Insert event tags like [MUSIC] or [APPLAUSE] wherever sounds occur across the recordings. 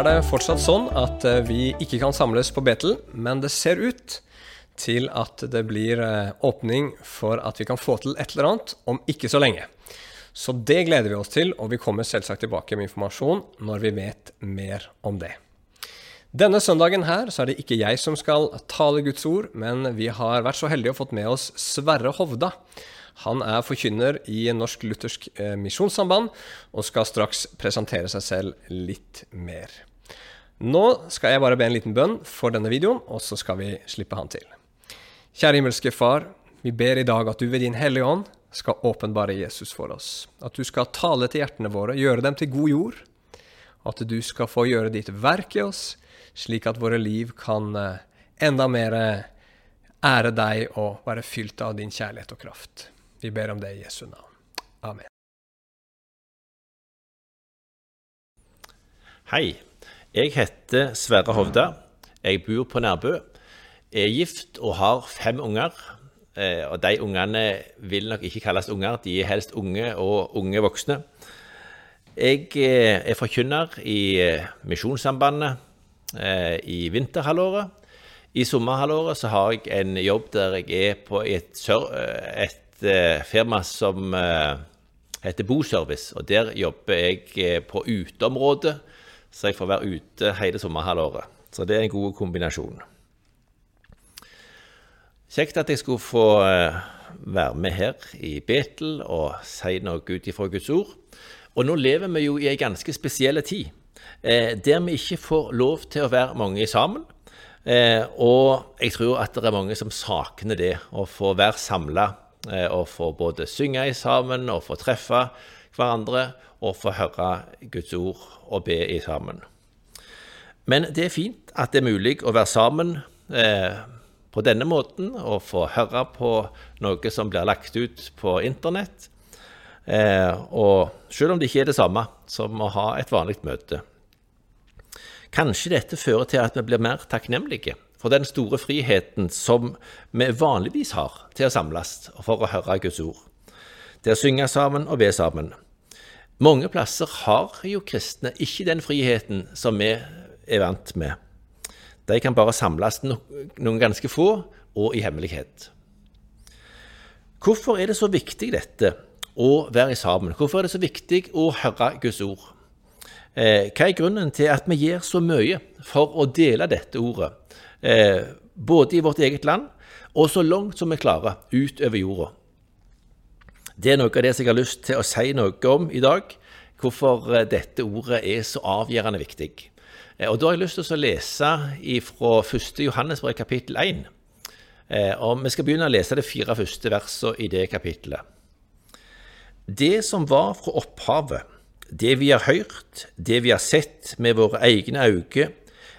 er det fortsatt sånn at eh, vi ikke kan samles på Betel, men det ser ut til at det blir eh, åpning for at vi kan få til et eller annet om ikke så lenge. Så det gleder vi oss til, og vi kommer selvsagt tilbake med informasjon når vi vet mer om det. Denne søndagen her så er det ikke jeg som skal tale Guds ord, men vi har vært så heldige å fått med oss Sverre Hovda. Han er forkynner i Norsk Luthersk eh, Misjonssamband og skal straks presentere seg selv litt mer. Nå skal jeg bare be en liten bønn for denne videoen, og så skal vi slippe han til. Kjære himmelske Far, vi ber i dag at du ved Din Hellige Ånd skal åpenbare Jesus for oss. At du skal tale til hjertene våre, gjøre dem til god jord. At du skal få gjøre ditt verk i oss, slik at våre liv kan eh, enda mer eh, ære deg og være fylt av din kjærlighet og kraft. Vi ber om det i Jesu navn. Amen. Hei, jeg heter Sverre Hovda. Jeg bor på Nærbø. Jeg er gift og har fem unger. Eh, og de ungene vil nok ikke kalles unger, de er helst unge og unge voksne. Jeg eh, er forkynner i eh, Misjonssambandet i vinterhalvåret. I sommerhalvåret så har jeg en jobb der jeg er på et, et firma som heter Boservice. og Der jobber jeg på uteområdet, så jeg får være ute hele sommerhalvåret. Så det er en god kombinasjon. Kjekt at jeg skulle få eh, være med her i Betel og si noe ut ifra Guds ord. Og nå lever vi jo i ei ganske spesiell tid, der vi ikke får lov til å være mange sammen. og jeg tror at det er mange som savner det, å få være samla Eh, og få både synge sammen og få treffe hverandre og få høre Guds ord og be i sammen. Men det er fint at det er mulig å være sammen eh, på denne måten og få høre på noe som blir lagt ut på internett. Eh, og selv om det ikke er det samme som å ha et vanlig møte. Kanskje dette fører til at vi blir mer takknemlige for den store friheten som vi vanligvis har til å samles for å høre Guds ord, til å synge sammen og be sammen. Mange plasser har jo kristne ikke den friheten som vi er vant med. De kan bare samles noen ganske få, og i hemmelighet. Hvorfor er det så viktig dette å være sammen? Hvorfor er det så viktig å høre Guds ord? Eh, hva er grunnen til at vi gjør så mye for å dele dette ordet? eh, både i vårt eget land og så langt som vi klarer utover jorda. Det er noe av det jeg har lyst til å si noe om i dag, hvorfor eh, dette ordet er så avgjørende viktig. Eh, og Da har jeg lyst til å lese fra 1. Johannesbrev kapittel 1. Eh, og Vi skal begynne å lese de fire første versene i det kapittelet. Det som var fra opphavet, det vi har hørt, det vi har sett med våre egne øyne,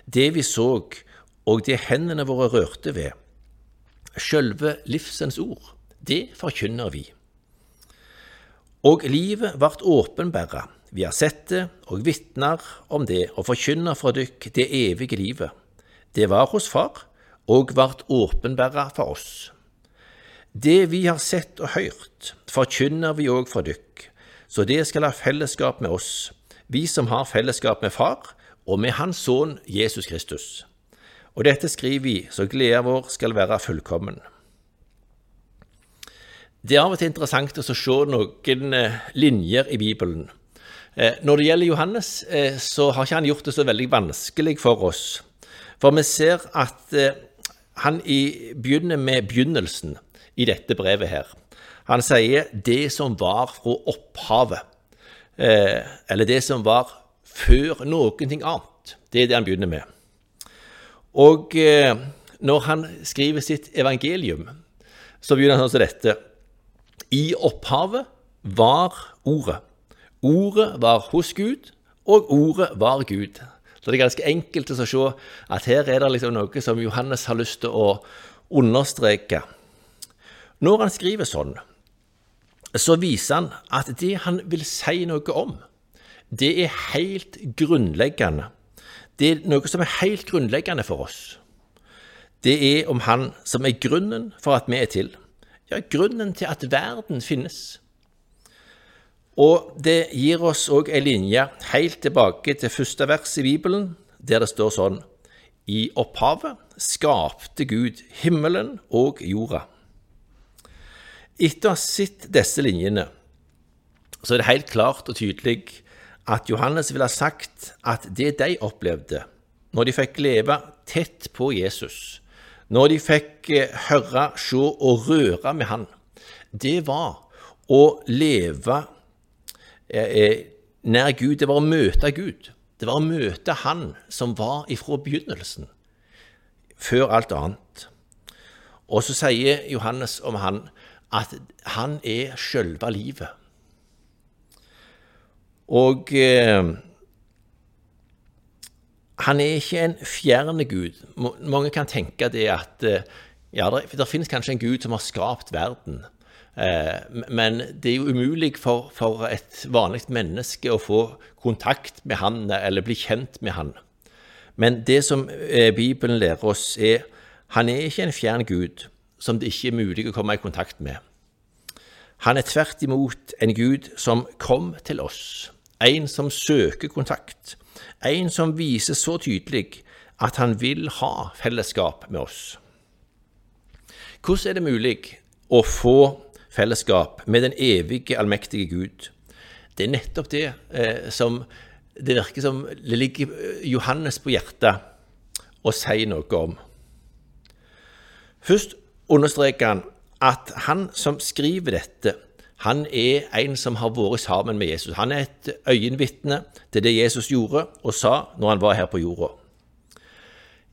det vi så, og det hendene våre rørte ved, sjølve livsens ord, det forkynner vi. Og livet vart åpenbæra, vi har sett det og vitner om det og forkynner fra dykk det evige livet. Det var hos Far og vart åpenbæra for oss. Det vi har sett og hørt, forkynner vi òg fra dykk, så det skal ha fellesskap med oss, vi som har fellesskap med Far og med Hans Sønn Jesus Kristus. Og dette skriver vi så gleda vår skal være fullkommen. Det er av og til interessant å se noen eh, linjer i Bibelen. Eh, når det gjelder Johannes, eh, så har ikke han gjort det så veldig vanskelig for oss. For vi ser at han begynner med begynnelsen i dette brevet her. Han sier 'det som var fra opphavet', eller 'det som var før noen ting annet'. Det er det han begynner med. Og når han skriver sitt evangelium, så begynner han sånn som dette. I opphavet var Ordet. Ordet var hos Gud, og Ordet var Gud. Så det er ganske enkelt å se at her er det liksom noe som Johannes har lyst til å understreke. Når han skriver sånn, så viser han at det han vil si noe om, det er helt grunnleggende det er noe som er helt grunnleggende for oss. Det er om Han som er grunnen for at vi er til. Ja, grunnen til at verden finnes. Og det gir oss òg ei linje helt tilbake til første vers i Bibelen, der det står sånn I opphavet skapte Gud himmelen og jorda. Etter å ha sett disse linjene, så er det helt klart og tydelig at Johannes ville ha sagt at det de opplevde når de fikk leve tett på Jesus, når de fikk eh, høre, se og røre med han, det var å leve Eh, eh, nær Gud, det var å møte Gud. Det var å møte Han som var ifra begynnelsen, før alt annet. Og så sier Johannes om han at han er sjølve livet. Og eh, han er ikke en fjerne Gud. Mange kan tenke det at eh, ja, det finnes kanskje en Gud som har skapt verden. Eh, men det er jo umulig for, for, et vanlig menneske å få kontakt med han eller bli kjent med han. Men det som eh, Bibelen lærer oss, er han er ikke en fjern Gud som det ikke er mulig å komme i kontakt med. Han er tvert imot en Gud som kom til oss, en som søker kontakt, en som viser så tydelig at han vil ha fellesskap med oss. Hvordan er det mulig å få fellesskap med den evige, allmektige Gud. Det er nettopp det eh, som det virker som det ligger Johannes på hjertet å si noe om. Først understreker han at han som skriver dette, han er en som har vært sammen med Jesus. Han er et øyenvitne til det Jesus gjorde og sa når han var her på jorda.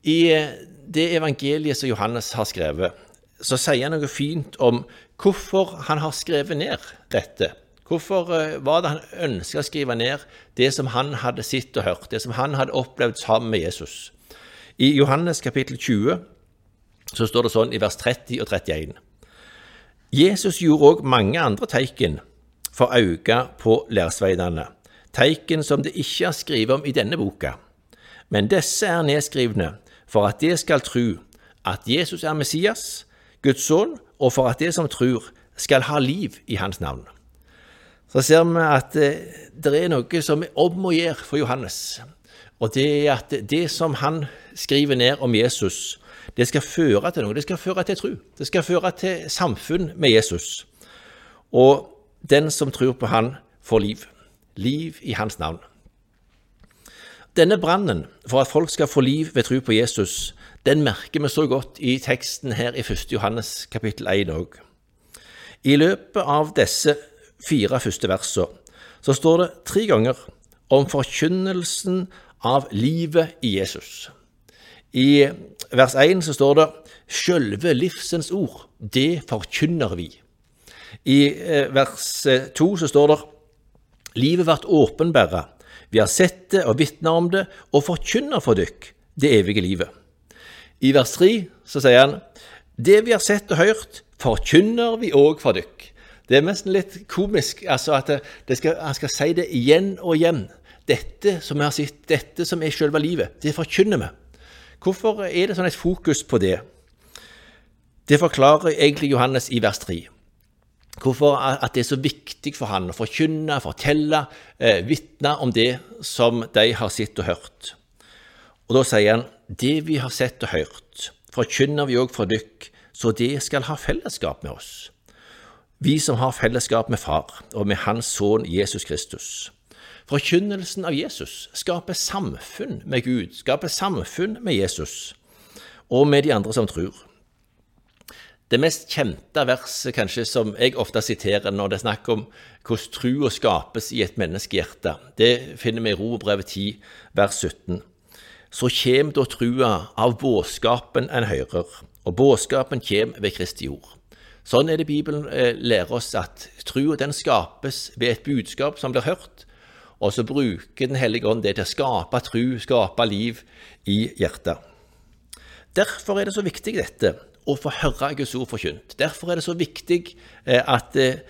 I eh, det evangeliet som Johannes har skrevet, så sier han noe fint om hvorfor han har skrevet ned dette. Hvorfor eh, var det han ønska å skrive ned det som han hadde sett og hørt, det som han hadde opplevd sammen med Jesus? I Johannes kapittel 20 så står det sånn i vers 30 og 31. Jesus gjorde òg mange andre teiken for øye på lærsveidene, teiken som det ikke er skrevet om i denne boka. Men disse er nedskrivne for at de skal tru at Jesus er Messias, Guds sønn, og for at de som tror, skal ha liv i hans navn. Så ser vi at eh, det er noe som er om å gjøre for Johannes. Og det er at det som han skriver ned om Jesus, det skal føre til noe. Det skal føre til tro. Det skal føre til samfunn med Jesus. Og den som tror på han, får liv. Liv i hans navn. Denne brannen for at folk skal få liv ved tro på Jesus, den merker vi så godt i teksten her i 1. Johannes kapittel 1 òg. I løpet av disse fire første versene så står det tre ganger om forkynnelsen av livet i Jesus. I vers 1 så står det 'Sjølve livsens ord, det forkynner vi'. I eh, vers 2 så står det 'Livet vart åpenbæra, vi har sett det og vitner om det, og forkynner for dykk det evige livet'. I vers 3 så sier han det vi har sett og hørt, forkynner vi òg for dykk. Det er nesten litt komisk altså at skal, han skal si det igjen og igjen. Dette som vi har sett, dette som er selve livet, det forkynner vi. Hvorfor er det sånn et fokus på det? Det forklarer egentlig Johannes i vers 3. Hvorfor at det er så viktig for han å forkynne, fortelle, eh, vitne om det som de har sett og hørt. Og da sier han det vi har sett og hørt, forkynner vi òg for dykk, så det skal ha fellesskap med oss. Vi som har fellesskap med Far og med Hans Sønn Jesus Kristus. Forkynnelsen av Jesus skaper samfunn med Gud, skaper samfunn med Jesus og med de andre som tror. Det mest kjente verset kanskje som jeg ofte siterer når det er snakk om hvordan trua skapes i et menneskehjerte, det finner vi i Romerbrevet 10, vers 17 så kjem da trua av budskapen en hører, og budskapen kjem ved Kristi ord. Sånn er det Bibelen eh, lærer oss at trua den skapes ved et budskap som blir hørt, og så bruker Den hellige ånd det til å skape tru, skape liv i hjertet. Derfor er det så viktig dette, å få høre Guds ord forkynt. Derfor er det så viktig eh, at eh,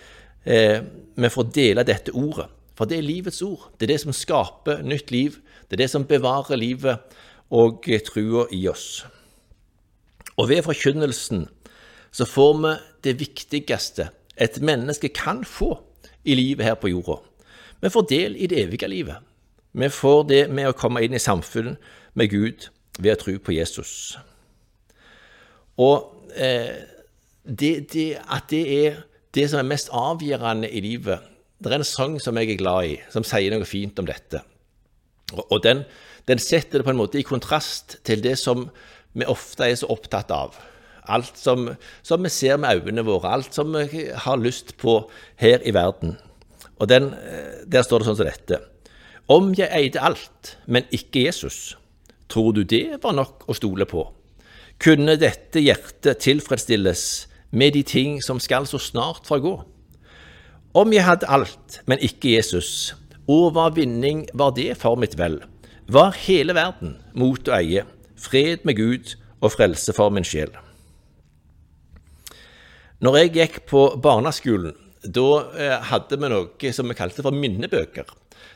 eh vi får dele dette ordet. For det er livets ord. Det er det som skaper nytt liv. Det er det som bevarer livet og trua i oss. Og ved forkynnelsen så får vi det viktigste et menneske kan få i livet her på jorda. Vi får del i det evige livet. Vi får det med å komme inn i samfunn med Gud ved å tro på Jesus. Og eh, det, det, at det er det som er mest avgjørende i livet Det er en sang som jeg er glad i, som sier noe fint om dette. Og, og den, den setter det på en måte i kontrast til det som vi ofte er så opptatt av. Alt som, som, vi ser med øynene våre, alt som vi har lyst på her i verden. Og den, eh, Der står det sånn som dette. Om jeg eide alt, men ikke Jesus, tror du det var nok å stole på? Kunne dette hjertet tilfredsstilles med de ting som skal så snart forgå? Om jeg hadde alt, men ikke Jesus, og hva vinning var det for mitt vel? Var hele verden mot å eie, fred med Gud og frelse for min sjel? Når jeg gikk på barneskolen, da eh, hadde vi noe som vi kalte for minnebøker.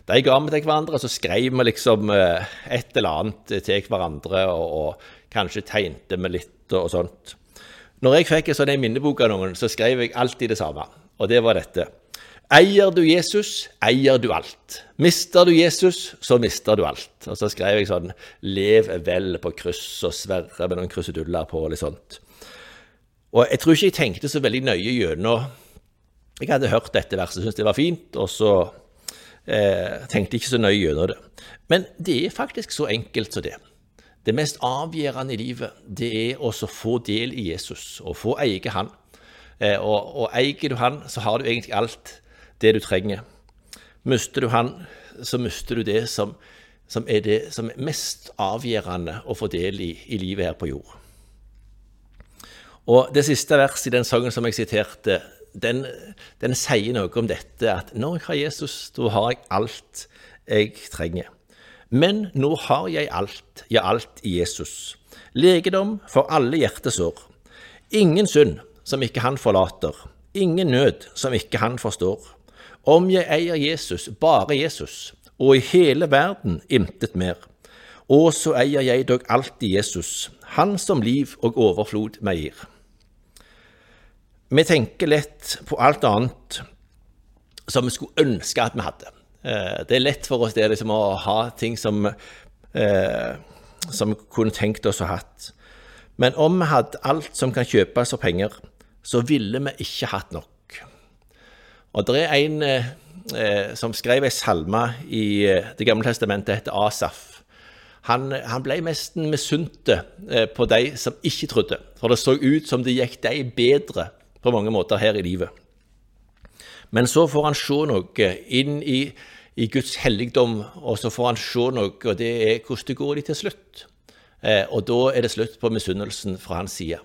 De ga vi til hverandre, og så skrev vi liksom eh, et eller annet til hverandre, og, og kanskje tegnte vi litt og sånt. Når jeg fikk en sånn minnebok av noen, så skrev jeg alltid det samme, og det var dette. Eier du Jesus, eier du alt. Mister du Jesus, så mister du alt. Og så skrev jeg sånn Lev vel på kryss og sverre med noen kruseduller på og litt sånt. Og jeg tror ikke jeg tenkte så veldig nøye gjennom Jeg hadde hørt dette verset, syntes det var fint, og så eh, tenkte jeg ikke så nøye gjennom det. Men det er faktisk så enkelt som det. Det mest avgjørende i livet, det er å få del i Jesus, og få eie Han. Eh, og, og eier du Han, så har du egentlig alt det du trenger. Mister du Han, så mister du det som, som er det som er mest avgjørende å få del i i livet her på jord. Og det siste verset i den sangen som jeg siterte, den, den sier noe om dette, at når jeg har Jesus, da har jeg alt jeg trenger. Men nå har jeg alt, ja, alt i Jesus. Legedom for alle hjertesår. Ingen synd som ikke han forlater. Ingen nød som ikke han forstår. Om jeg eier Jesus, bare Jesus, og i hele verden intet mer. Og så eier jeg dog alltid Jesus, Han som liv og overflod meg gir. Vi tenker lett på alt annet som vi skulle ønske at vi hadde. Eh, det er lett for oss det liksom, å ha ting som, eh, som vi kunne tenkt oss å ha hatt. Men om vi hadde alt som kan kjøpes for penger, så ville vi ikke hatt nok. Og det er en eh, som skrev ei salme i eh, Det gamle testamentet, heter Asaf. Han, han ble nesten misunt eh, på de som ikke trodde, for det så ut som det gikk de bedre på mange måter her i livet. Men så får han se noe inn i, i Guds helligdom, og så får han se noe, og det er hvordan det går de til slutt. Eh, og da er det slutt på misunnelsen fra hans side.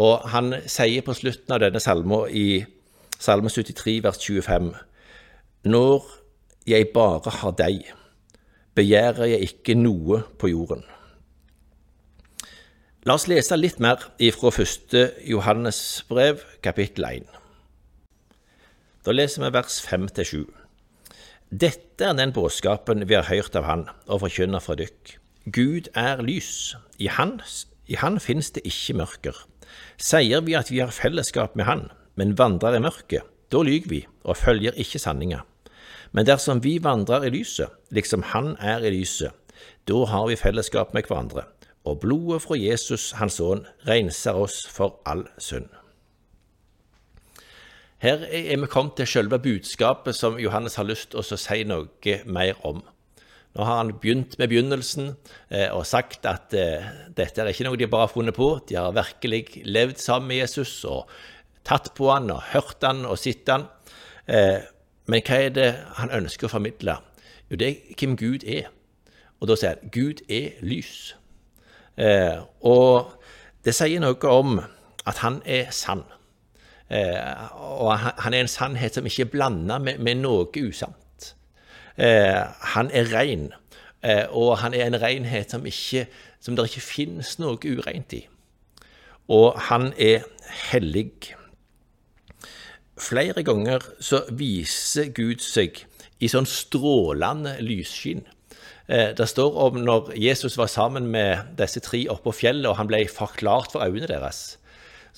Og han sier på slutten av denne salmen i Salme 73, vers 25. Når jeg bare har deg, begjærer jeg ikke noe på jorden. La oss lese litt mer ifra 1. Johannes brev, kapittel 1. Da leser vi vers 5-7. Dette er den budskapen vi har hørt av Han og forkynner fra dykk. Gud er lys. I Han, i han finnes det ikke mørker. Sier vi at vi har fellesskap med Han, men vandrer i mørket, da lyver vi og følger ikke sanninga. Men dersom vi vandrer i lyset, liksom Han er i lyset, da har vi fellesskap med hverandre og blodet fra Jesus, hans sønn, renser oss for all synd. Her er vi kommet til selve budskapet som Johannes har lyst til å si noe mer om. Nå har han begynt med begynnelsen eh, og sagt at eh, dette er ikke noe de bare har funnet på. De har virkelig levd sammen med Jesus og tatt på han og hørt han og sett han. Eh, men hva er det han ønsker å formidle? Jo, det er hvem Gud er. Og da sier han Gud er lys. Eh, og det sier noe om at han er sann. Eh, og han er en sannhet som ikke er blanda med, med, noe usant. Eh, han er eh, og han er en renhet som, som det ikke finnes noe ureint i. Og han er hellig. Flere ganger så viser Gud seg i sånn strålende lysskinn. Eh, det står om når Jesus var sammen med disse tre oppå fjellet, og han ble forklart for øynene deres.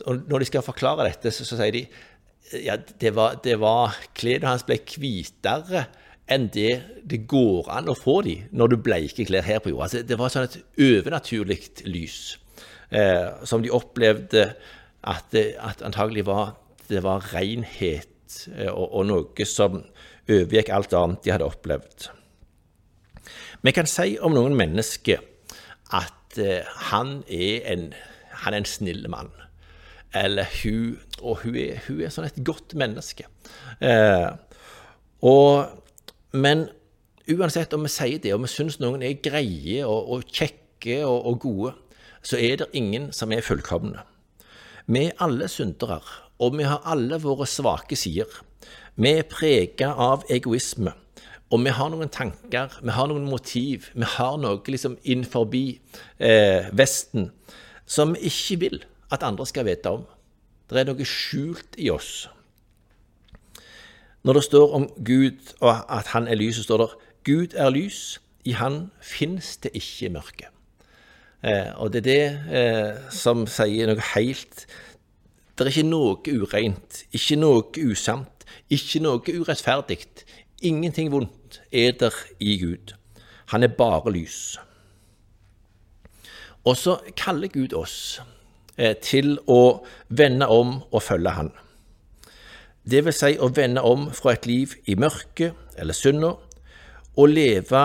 Og når de skal forklare dette, så, så sier de ja, det var, det var Klærne hans ble hvitere enn det det går an å få de når du bleiker klær her på jorda. Altså, det var sånn et overnaturlig lys eh, som de opplevde at, det, at antagelig var, det var renhet eh, og, og, noe som overgikk alt annet de hadde opplevd. Vi kan si om noen mennesker at eh, han, er en, han er en snill mann. Eller hun Og hun er, hun er sånn et godt menneske. Eh, og men uansett om vi sier det, og vi syns noen er greie og, og kjekke og, og, gode, så er det ingen som er fullkomne. Vi er alle syndere, og vi har alle våre svake sider. Vi er prega av egoisme. Og vi har noen tanker, vi har noen motiv, vi har noe liksom innenfor eh, Vesten som vi ikke vil at andre skal vite om. Det er noe skjult i oss når det står om Gud og at han er lys, så står det Gud er lys, i han fins det ikke mørke. Eh, og det er det eh, som sier noe helt Det er ikke noe ureint, ikke noe usant, ikke noe urettferdig. Ingenting vondt er der i Gud. Han er bare lys. Og så kaller Gud oss eh, til å vende om og følge Han. Det vil si å vende om fra et liv i mørket eller synda og leve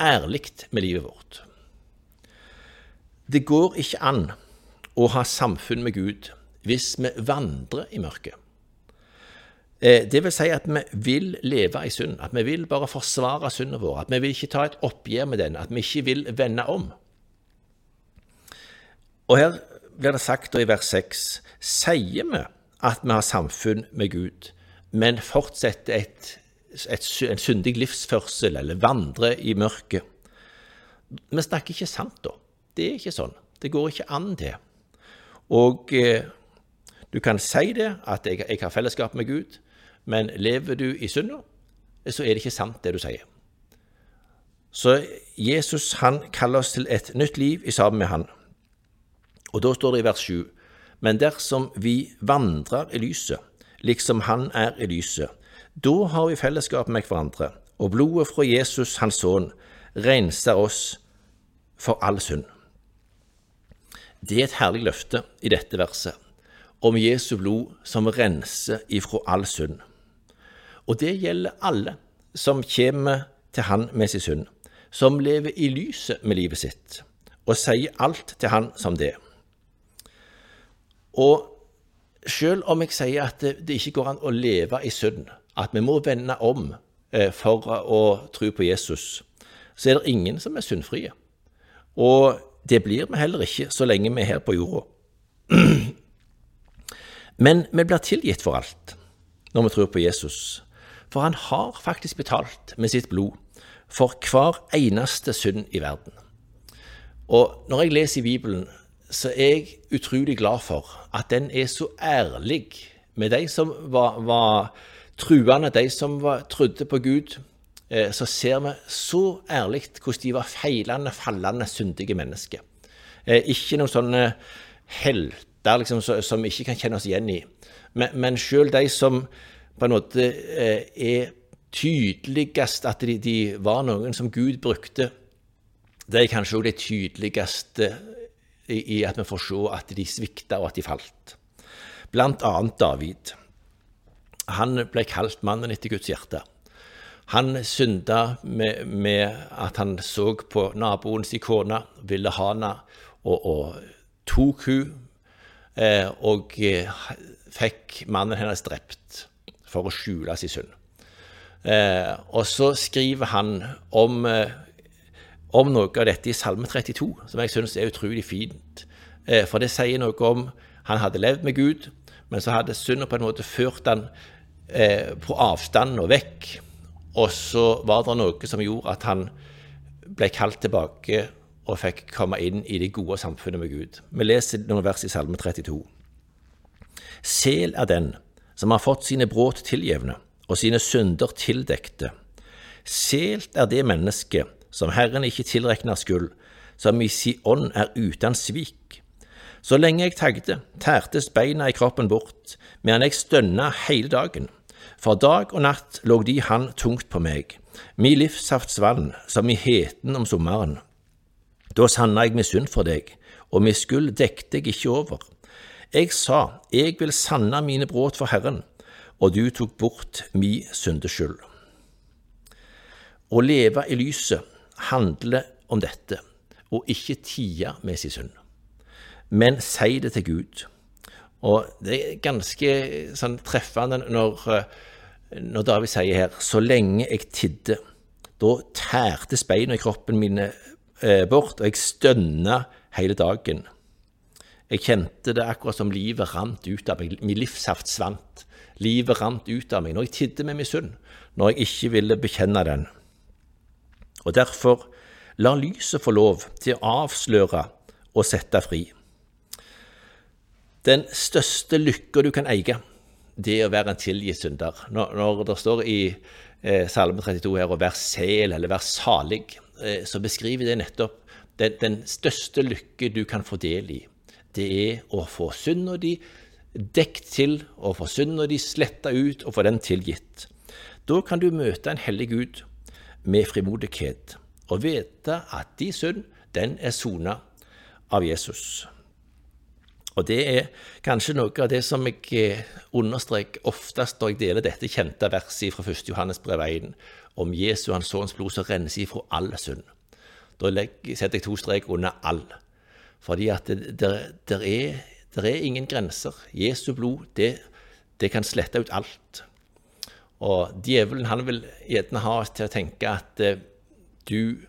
ærlig med livet vårt. Det går ikke an å ha samfunn med Gud hvis vi vandrer i mørket. Eh, det vil si at vi vil leve i synd, at vi vil bare forsvare synden vår, at vi vil ikke ta et oppgjør med den, at vi ikke vil vende om. Og her blir det sagt i vers 6 sier vi at vi har samfunn med Gud, men fortsetter et, et, en syndig livsførsel eller vandrer i mørket. Vi snakker ikke sant da. Det er ikke sånn. Det går ikke an, det. Og eh, du kan si det, at jeg, jeg, har fellesskap med Gud, men lever du i synda, så er det ikke sant, det du sier. Så Jesus han kaller oss til et nytt liv i sammen med han. Og da står det i vers 7 men dersom vi vandrer i lyset, liksom Han er i lyset, da har vi fellesskap med hverandre, og blodet fra Jesus, Hans Sønn, renser oss for all synd. Det er et herlig løfte i dette verset, om Jesu blod som renser ifra all synd. Og det gjelder alle som kommer til Han med sin synd, som lever i lyset med livet sitt, og sier alt til Han som det. Og selv om jeg sier at det, ikke går an å leve i synd, at vi må vende om eh, for å tro på Jesus, så er det ingen som er syndfrie. Og det blir vi heller ikke så lenge vi er her på jorda. [CLEARS THROAT] Men vi blir tilgitt for alt når vi tror på Jesus, for han har faktisk betalt med sitt blod for hver eneste synd i verden. Og når jeg leser i Bibelen, så er jeg utrolig glad for at den er så ærlig med de som var, var truende, de som var, trodde på Gud. Eh, så ser vi så ærlig hvordan de var feilende, fallende, syndige mennesker. Eh, ikke noen sånne helter liksom, som vi ikke kan kjenne oss igjen i. Men, men selv de som på en måte eh, er tydeligst at de, de var noen som Gud brukte, det er kanskje òg det tydeligste i at vi får se at de svikta og at de falt. Blant annet David. Han ble kalt mannen etter Guds hjerte. Han synda med, med at han så på naboen sin kone, ville ha henne, og, og tok hun, eh, og eh, fikk mannen hennes drept for å skjule sin synd. Eh, og så skriver han om eh, om noe av dette i Salme 32, som jeg syns er utrolig fint. Eh, for det sier noe om han hadde levd med Gud, men så hadde synden på en måte ført han eh, på avstand og vekk. Og så var det noe som gjorde at han ble kalt tilbake og fikk komme inn i det gode samfunnet med Gud. Vi leser noen vers i Salme 32. Sel er den som har fått sine brudd tiljevne og sine synder tildekte. Selt er det mennesket som Herren ikke tilregner skyld, som i si ånd er uten svik. Så lenge jeg tagde, tærtes beina i kroppen bort, medan jeg stønna hele dagen. For dag og natt lå de han tungt på meg, mi livssaftsvann som i heten om sommeren. Da sanna jeg synd for deg, og mi skyld dekte jeg ikke over. Jeg sa, jeg vil sanna mine brudd for Herren, og du tok bort mi syndeskyld. Å leve i lyset handler om dette, og ikke tie med sin synd, men si det til Gud. Og det er ganske sånn treffende når, når David sier her så lenge jeg tidde, da tærtes beina i kroppen mine eh, bort, og jeg stønna hele dagen. Jeg kjente det akkurat som livet rant ut av meg, min livssaft svant. Livet rant ut av meg når jeg tidde med misunn, når jeg ikke ville bekjenne den. Og derfor, la lyset få lov til å avsløre og sette fri. Den største lykka du kan eie, det er å være en tilgitt synder. Når, når det står i eh, Salme 32 her å være sel eller være salig, eh, så beskriver det nettopp den, den, største lykke du kan få del i. Det er å få synda di dekt til, å få synda di sletta ut og få den tilgitt. Da kan du møte en hellig Gud med frimodighet og vite at din synd, den er sona av Jesus. Og det er kanskje noe av det som jeg eh, understreker oftest når jeg deler dette kjente verset fra 1. Johannes brev 1 om Jesu hans sønns blod som renser ifra all synd. Da setter jeg to strek under all. Fordi at det, det, er, er, ingen grenser. Jesu blod, det, det kan slette ut alt. Og djevelen han vil gjerne ha oss til å tenke at eh, du,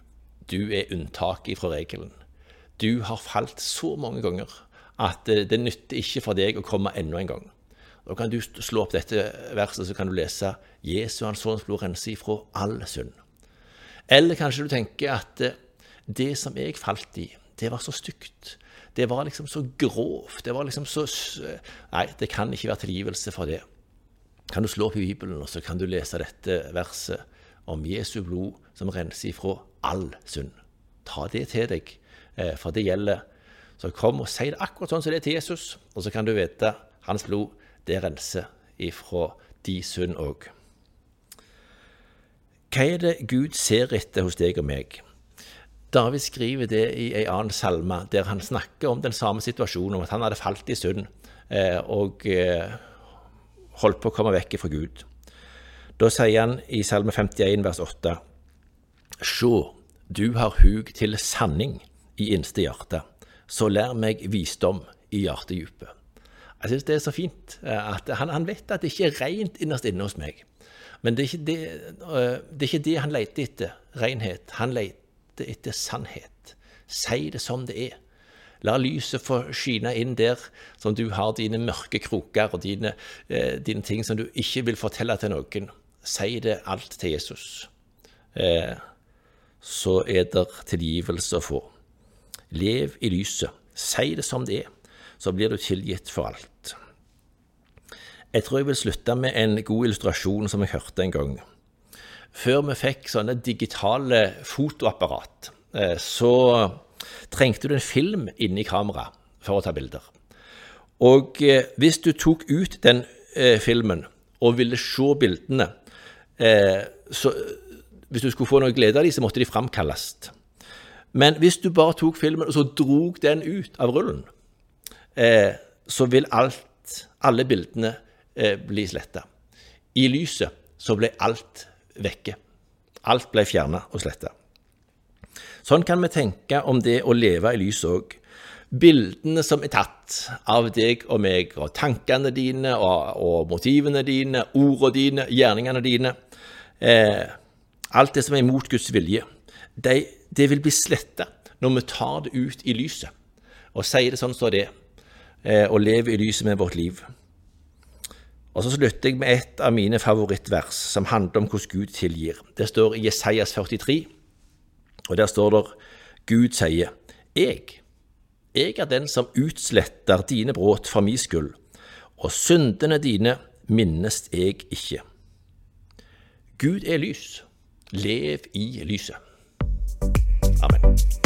du er unntaket fra regelen. Du har falt så mange ganger at det, det nytter ikke for deg å komme enda en gang. Da kan du slå opp dette verset, så kan du lese Jesu hans sønns blod renser ifra all synd. Eller kanskje du tenker at eh, det som jeg falt i, det var så stygt. Det var liksom så grovt. Det var liksom så Nei, det kan ikke være tilgivelse for det. Kan du slå opp i Bibelen, og så kan du lese dette verset om Jesu blod som renser ifra all synd. Ta det til deg, eh, for det gjelder så kom og si det akkurat sånn som det er til Jesus, og så kan du vite hans blod, det renser ifra de synd òg. Hva er det Gud ser etter hos deg og meg? David skriver det i en annen salme, der han snakker om den samme situasjonen, om at han hadde falt i synd eh, og eh, holdt på å komme vekk fra Gud. Da sier han i Salme 51 vers 8.: Sjå, du har hug til sanning i innste hjerte så lær meg visdom i hjertedypet. Jeg syns det er så fint eh, at han, han, vet at det ikke er rent innerst inne hos meg. Men det er, ikke det, det er ikke det han leter etter, renhet. Han leter etter sannhet. Si det som det er. La lyset få skine inn der som du har dine mørke kroker og dine, eh, dine ting som du ikke vil fortelle til noen. Si det alt til Jesus. Eh, så er det tilgivelse å få. Lev i lyset. Si det som det er, så blir du tilgitt for alt. Jeg tror jeg vil slutte med en god illustrasjon som jeg hørte en gang. Før vi fikk sånne digitale fotoapparat, eh, så trengte du en film inni kameraet for å ta bilder. Og eh, hvis du tok ut den eh, filmen og ville se bildene, så hvis du skulle få noe glede av dem, så måtte de framkalles. Men hvis du bare tok filmen og så drog den ut av rullen, så vil alt, alle bildene bli sletta. I lyset så ble alt vekke. Alt ble fjerna og sletta. Sånn kan vi tenke om det å leve i lyset òg. Bildene som er tatt av deg og meg, og tankene dine og, og motivene dine, ordene dine, gjerningene dine eh, Alt det som er imot Guds vilje, de det vil bli sletta når vi tar det ut i lyset og sier det sånn som det er, eh, og lever i lyset med vårt liv. Og så slutter jeg med et av mine favorittvers som handler om hvordan Gud tilgir. Det står i Jesajas 43, og der står det Gud sier, Jeg, jeg er den som utsletter dine brudd for min skyld, og syndene dine minnes jeg ikke. Gud er lys. Lev i lyset. Amen.